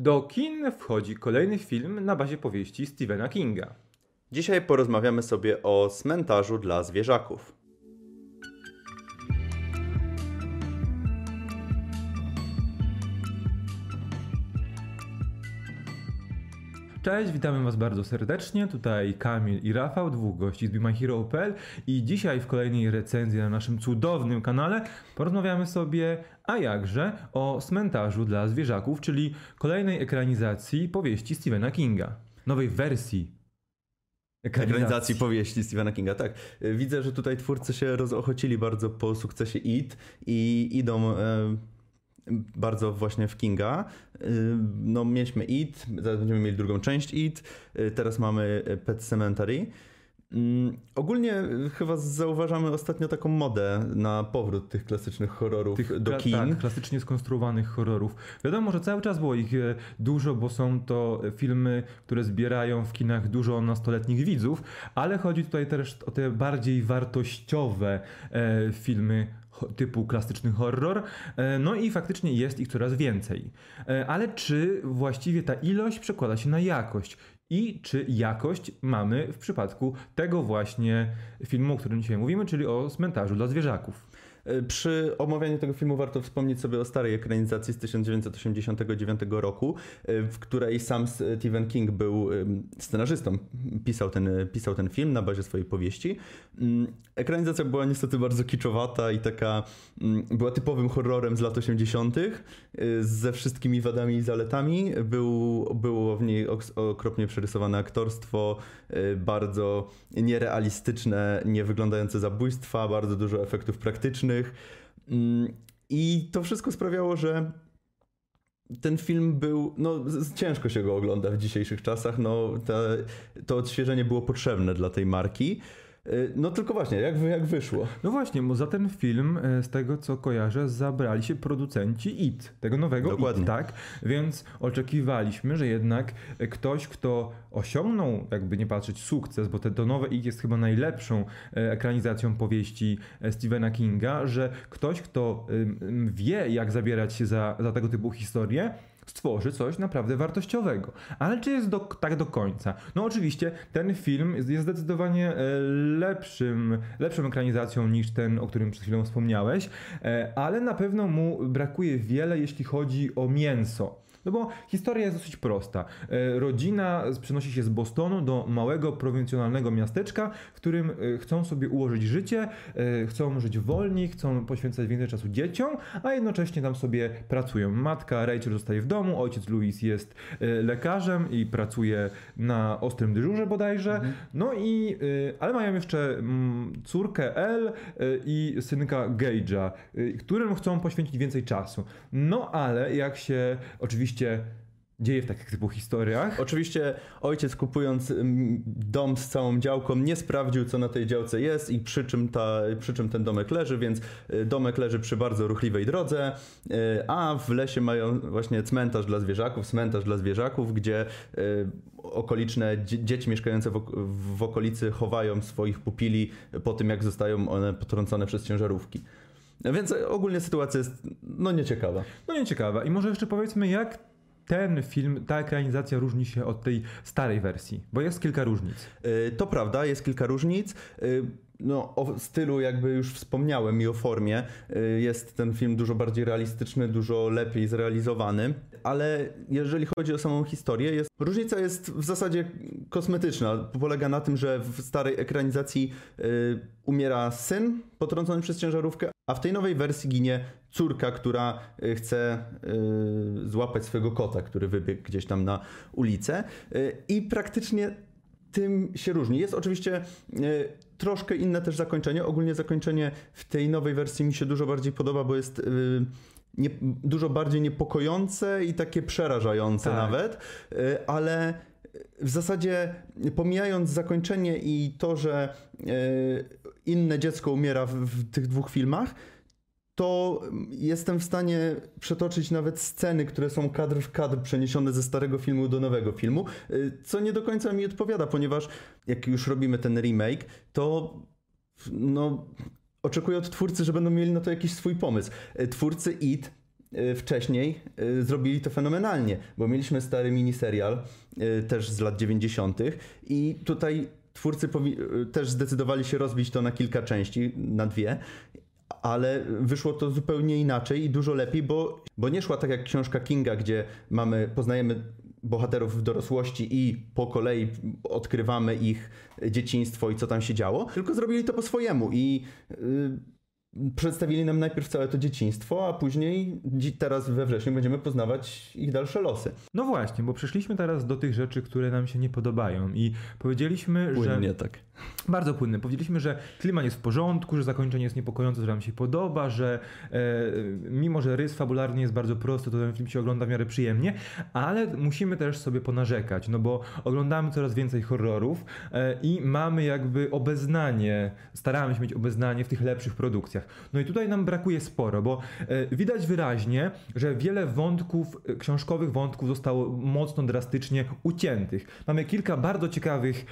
Do kin wchodzi kolejny film na bazie powieści Stephena Kinga. Dzisiaj porozmawiamy sobie o cmentarzu dla zwierzaków. Cześć, witamy Was bardzo serdecznie. Tutaj Kamil i Rafał, dwóch gości z BeMyHero.pl i dzisiaj w kolejnej recenzji na naszym cudownym kanale porozmawiamy sobie, a jakże, o cmentarzu dla zwierzaków, czyli kolejnej ekranizacji powieści Stephena Kinga. Nowej wersji Ekranizacji powieści Stephena Kinga, tak. Widzę, że tutaj twórcy się rozochocili bardzo po sukcesie IT i idą bardzo właśnie w Kinga. Y, no mieliśmy IT, zaraz będziemy mieli drugą część IT, y, teraz mamy Pet Cemetery. Mm, ogólnie chyba zauważamy ostatnio taką modę na powrót tych klasycznych horrorów tych, do kin. Tak, klasycznie skonstruowanych horrorów. Wiadomo, że cały czas było ich e, dużo, bo są to filmy, które zbierają w kinach dużo nastoletnich widzów, ale chodzi tutaj też o te bardziej wartościowe e, filmy typu klasyczny horror. E, no i faktycznie jest ich coraz więcej. Ale czy właściwie ta ilość przekłada się na jakość? I czy jakość mamy w przypadku tego właśnie filmu, o którym dzisiaj mówimy, czyli o cmentarzu dla zwierzaków. E, przy omawianiu tego filmu warto wspomnieć sobie o starej ekranizacji z 1989 roku, e, w której sam Stephen King był scenarzystą, pisał ten, pisał ten film na bazie swojej powieści. Mm, ekranizacja była niestety bardzo kiczowata i taka mm, była typowym horrorem z lat 80. E, ze wszystkimi wadami i zaletami. Był, było w niej okropnie przerysowane aktorstwo, bardzo nierealistyczne, nie wyglądające zabójstwa, bardzo dużo efektów praktycznych Mm, I to wszystko sprawiało, że ten film był, no ciężko się go ogląda w dzisiejszych czasach, no to odświeżenie było potrzebne dla tej marki. Y, no tylko właśnie, jak, jak wyszło? No właśnie, bo za ten film, e, z tego co kojarzę, zabrali się producenci IT, tego nowego Dokładnie. IT, tak? Więc oczekiwaliśmy, że jednak ktoś, kto osiągnął, jakby nie patrzeć, sukces, bo te, to nowe IT jest chyba najlepszą ekranizacją powieści Stephena Kinga, że ktoś, kto wie, jak zabierać się za, za tego typu historie, stworzy coś naprawdę wartościowego. Ale czy jest do, tak do końca? No oczywiście ten film jest, zdecydowanie e, lepszym, lepszą ekranizacją niż ten, o którym przed chwilą wspomniałeś, e, ale na pewno mu brakuje wiele, jeśli chodzi o mięso. No bo historia jest dosyć prosta. E, rodzina przenosi się z Bostonu do małego, prowincjonalnego miasteczka, w którym e, chcą sobie ułożyć życie, e, chcą żyć wolniej, chcą poświęcać więcej czasu dzieciom, a jednocześnie tam sobie pracują. Matka Rachel zostaje w domu, ojciec Louis jest lekarzem i pracuje na ostrym dyżurze bodajże. Mhm. No i, ale mają jeszcze mm, córkę Elle i synka Gage'a, którym chcą poświęcić więcej czasu. No ale jak się oczywiście oczywiście dzieje w takich typu historiach. Oczywiście ojciec kupując mm, dom z całą działką nie sprawdził co na tej działce jest i przy czym, ta, przy czym ten domek leży, więc y, domek leży przy bardzo ruchliwej drodze, y, a w lesie mają właśnie cmentarz dla zwierzaków, cmentarz dla zwierzaków, gdzie y, okoliczne dzieci mieszkające w okolicy chowają swoich pupili po tym jak zostają one potrącone przez ciężarówki. Więc ogólnie sytuacja jest no nieciekawa. No nieciekawa. I może jeszcze powiedzmy, jak ten film, ta ekranizacja różni się od tej starej wersji, bo jest kilka różnic. Y, to prawda, jest kilka różnic. Y, no, o stylu jakby już wspomniałem i o formie y, jest ten film dużo bardziej realistyczny, dużo lepiej zrealizowany, ale jeżeli chodzi o samą historię, jest, różnica jest w zasadzie kosmetyczna. Polega na tym, że w starej ekranizacji umiera syn potrącony przez ciężarówkę, a w tej nowej wersji ginie córka, która y, chce y, złapać swojego kota, który wybiegł gdzieś tam na ulicę y, i praktycznie tym się różni. Jest oczywiście troszkę inne też zakończenie. Ogólnie zakończenie w tej nowej wersji mi się dużo bardziej podoba, bo jest nie, dużo bardziej niepokojące i takie przerażające tak. nawet, ale w zasadzie pomijając zakończenie i to, że inne dziecko umiera w, w tych dwóch filmach, to jestem w stanie przetoczyć nawet sceny, które są kadr w kadr przeniesione ze starego filmu do nowego filmu, y, co nie do końca mi odpowiada, ponieważ jak już robimy ten remake, to no, oczekuję od twórcy, że będą mieli na to jakiś swój pomysł. Y, twórcy IT wcześniej zrobili to fenomenalnie, bo mieliśmy stary miniserial też z lat 90. i tutaj twórcy też zdecydowali się rozbić to na kilka części, na dwie ale wyszło to zupełnie inaczej i dużo lepiej, bo, bo nie szła tak jak książka Kinga, gdzie mamy, poznajemy bohaterów w dorosłości i po kolei odkrywamy ich dzieciństwo i co tam się działo, tylko zrobili to po swojemu i yy, przedstawili nam najpierw całe to dzieciństwo, a później teraz we wrześniu będziemy poznawać ich dalsze losy. No właśnie, bo przeszliśmy teraz do tych rzeczy, które nam się nie podobają i powiedzieliśmy, płynnie, że... tak. Bardzo płynne. Powiedzieliśmy, że klimat jest w porządku, że zakończenie jest niepokojące, że nam się podoba, że e, mimo, że rys fabularny jest bardzo prosty, to ten film się ogląda w miarę przyjemnie, ale musimy też sobie ponarzekać, no bo oglądamy coraz więcej horrorów e, i mamy jakby obeznanie, staramy się mieć obeznanie w tych lepszych produkcjach. No i tutaj nam brakuje sporo, bo e, widać wyraźnie, że wiele wątków, e, książkowych wątków zostało mocno drastycznie uciętych. Mamy kilka bardzo ciekawych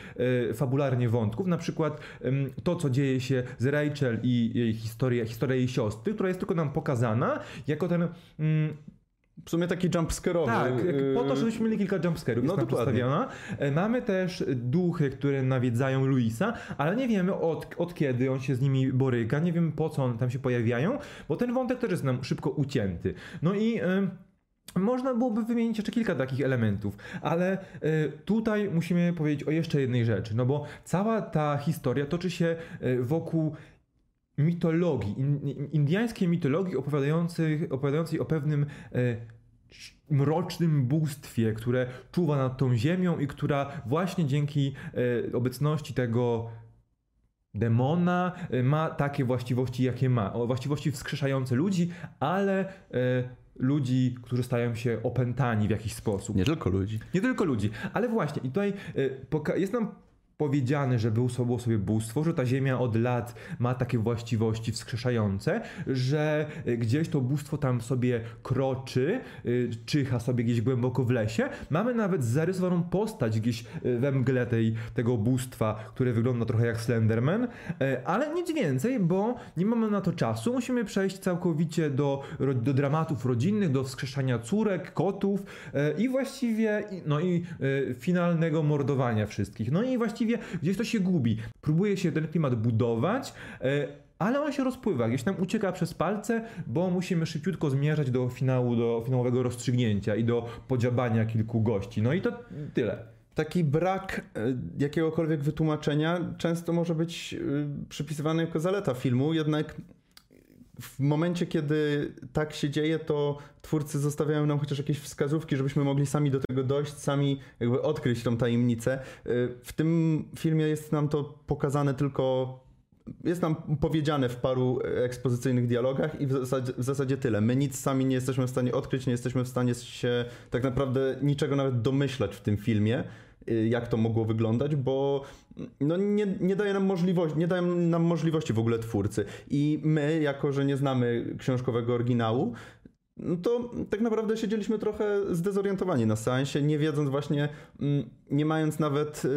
e, fabularnie wątków, na przykład to, co dzieje się z Rachel i jej historia, historia jej siostry, która jest tylko nam pokazana jako ten mm, w sumie taki jumpscare'owy. Tak, po to, żebyśmy mieli kilka jumpscare'ów no, jest przedstawiona. E, mamy też duchy, które nawiedzają Luisa, ale nie wiemy od, od kiedy on się z nimi boryka, nie wiemy po co one tam się pojawiają, bo ten wątek też jest nam szybko ucięty. No i... Można byłoby wymienić jeszcze kilka takich elementów, ale e, tutaj musimy powiedzieć o jeszcze jednej rzeczy, no bo cała ta historia toczy się wokół mitologii, indyjskiej mitologii opowiadającej, opowiadającej o pewnym e, mrocznym bóstwie, które czuwa nad tą ziemią i która właśnie dzięki e, obecności tego demona e, ma takie właściwości, jakie ma. Właściwości wskrzeszające ludzi, ale e, ludzi, którzy stają się opętani w jakiś sposób. Nie tylko ludzi. Nie tylko ludzi, ale właśnie i tutaj e, jest nam powiedziane, że był sobie bóstwo, że ta ziemia od lat ma takie właściwości wskrzeszające, że y, gdzieś to bóstwo tam sobie kroczy, y, czyha sobie gdzieś głęboko w lesie. Mamy nawet zarysowaną postać gdzieś y, we mgle tej, tego bóstwa, które wygląda trochę jak Slenderman, ale nic więcej, bo nie mamy na to czasu. Musimy przejść całkowicie do, do dramatów rodzinnych, do wskrzeszania córek, kotów i właściwie no i finalnego mordowania wszystkich. No i właściwie właściwie gdzieś to się gubi. Próbuje się ten klimat budować, e, ale on się rozpływa, gdzieś tam ucieka przez palce, bo musimy szybciutko zmierzać do finału, do finałowego rozstrzygnięcia i do podziabania kilku gości. No i to tyle. Taki brak e, jakiegokolwiek wytłumaczenia często może być e, przypisywany jako zaleta filmu, jednak w momencie, kiedy tak się dzieje, to twórcy zostawiają nam chociaż jakieś wskazówki, żebyśmy mogli sami do tego dojść, sami jakby odkryć tą tajemnicę. Y, w tym filmie jest nam to pokazane tylko jest nam powiedziane w paru ekspozycyjnych dialogach i w zasadzie, w zasadzie, tyle. My nic sami nie jesteśmy w stanie odkryć, nie jesteśmy w stanie się tak naprawdę niczego nawet domyślać w tym filmie. Y, jak to mogło wyglądać, bo no nie, nie daje nam możliwości, nie dają nam możliwości w ogóle twórcy. I my, jako że nie znamy książkowego oryginału, no to tak naprawdę siedzieliśmy trochę zdezorientowani na seansie, nie wiedząc właśnie, mm, nie mając nawet y,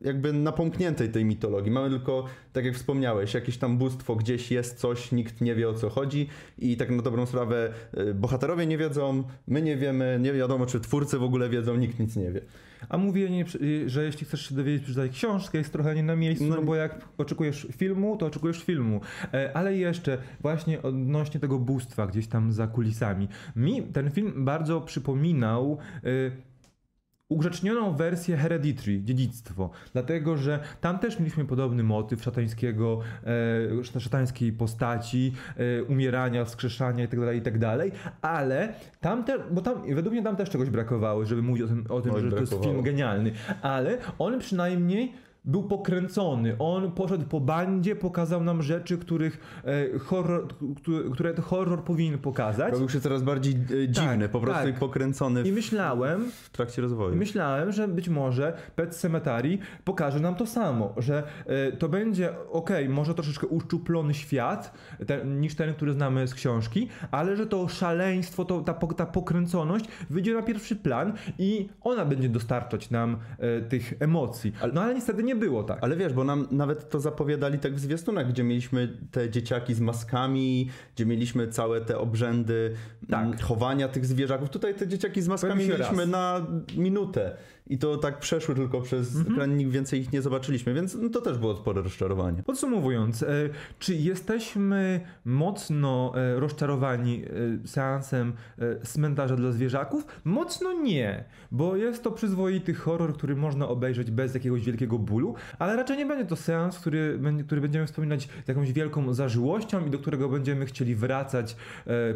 jakby napomkniętej tej mitologii. Mamy tylko, tak jak wspomniałeś, jakieś tam bóstwo, gdzieś jest coś, nikt nie wie o co chodzi i tak na dobrą sprawę y, bohaterowie nie wiedzą, my nie wiemy, nie wiadomo czy twórcy w ogóle wiedzą, nikt nic nie wie. A mówienie, że jeśli chcesz się dowiedzieć, przeczytaj książkę, jest trochę nie na miejscu, no, no bo jak oczekujesz filmu, to oczekujesz filmu. E, ale jeszcze właśnie odnośnie tego bóstwa gdzieś tam za kulisami. Mi ten film bardzo przypominał e, ugrzecznioną wersję Hereditary, dziedzictwo, dlatego że tam też mieliśmy podobny motyw szatańskiego, e, szatańskiej postaci, e, umierania, wskrzeszania itd., tak itd., tak ale tam te, bo tam, według mnie tam też czegoś brakowało, żeby mówić o tym, o tym że brakowało. to jest film genialny, ale on przynajmniej był pokręcony. On poszedł po bandzie, pokazał nam rzeczy, których e, horror, które, to horror powinien pokazać. Robił się coraz bardziej e, dziwny, tak, po prostu tak. pokręcony w, I myślałem, w trakcie rozwoju. Myślałem, że być może Pet Cemetery pokaże nam to samo, że e, to będzie ok, może troszeczkę uszczuplony świat ten, niż ten, który znamy z książki, ale że to szaleństwo, to, ta, ta pokręconość wyjdzie na pierwszy plan i ona będzie dostarczać nam tych emocji. No ale niestety nie nie było tak. Ale wiesz, bo nam nawet to zapowiadali tak w zwiastunach, gdzie mieliśmy te dzieciaki z maskami, gdzie mieliśmy całe te obrzędy tak. Mm, chowania tych zwierzaków. Tutaj te dzieciaki z maskami mieliśmy raz. na minutę i to tak przeszły tylko przez mhm. ekran, nikt więcej ich nie zobaczyliśmy, więc no, to też było spore rozczarowanie. Podsumowując, e, czy jesteśmy mocno e, rozczarowani e, seansem cmentarza dla zwierzaków? Mocno nie, bo jest to przyzwoity horror, który można obejrzeć bez jakiegoś wielkiego bólu, ale raczej nie będzie to seans, który, który będziemy wspominać z jakąś wielką zażyłością i do którego będziemy chcieli wracać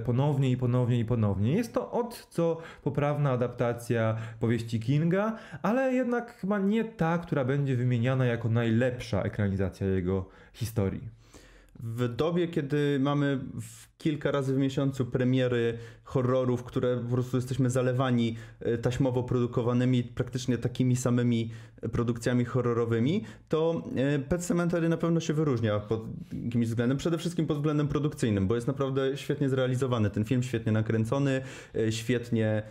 ponownie i ponownie i ponownie. Jest to od co poprawna adaptacja powieści Kinga, ale jednak chyba nie ta, która będzie wymieniana jako najlepsza ekranizacja jego historii. W dobie, kiedy mamy kilka razy w miesiącu premiery horrorów, które po prostu jesteśmy zalewani e, taśmowo produkowanymi, praktycznie takimi samymi produkcjami horrorowymi, to e, Pet Cemetery na pewno się wyróżnia pod jakimś względem, przede wszystkim pod względem produkcyjnym, bo jest naprawdę świetnie zrealizowany. Ten film świetnie nakręcony, e, świetnie,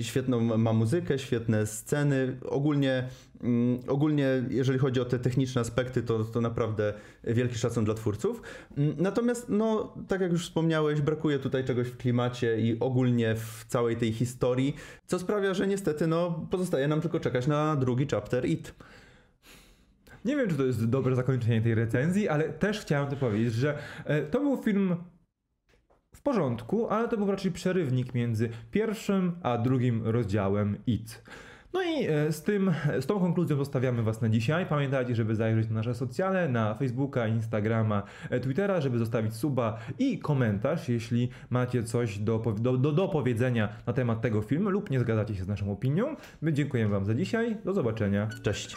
świetną ma muzykę, świetne sceny. Ogólnie, mm, ogólnie jeżeli chodzi o te techniczne aspekty, to, to naprawdę wielki szacun dla twórców. Mm, natomiast, no, tak jak już wspomniałeś, brakuje tutaj czegoś w klimacie i ogólnie w całej tej historii, co sprawia, że niestety no, pozostaje nam tylko czekać na drugi chapter It. Nie wiem, czy to jest dobre zakończenie tej recenzji, ale też chciałem to powiedzieć, że e, to był film w porządku, ale to był raczej przerywnik między pierwszym a drugim rozdziałem It. No i e, z, tym, z tą konkluzją zostawiamy Was na dzisiaj. Pamiętajcie, żeby zajrzeć na nasze socjale, na Facebooka, Instagrama, e, Twittera, żeby zostawić suba i komentarz, jeśli macie coś do, do, do, do powiedzenia na temat tego filmu lub nie zgadzacie się z naszą opinią. My dziękujemy Wam za dzisiaj. Do zobaczenia. Cześć.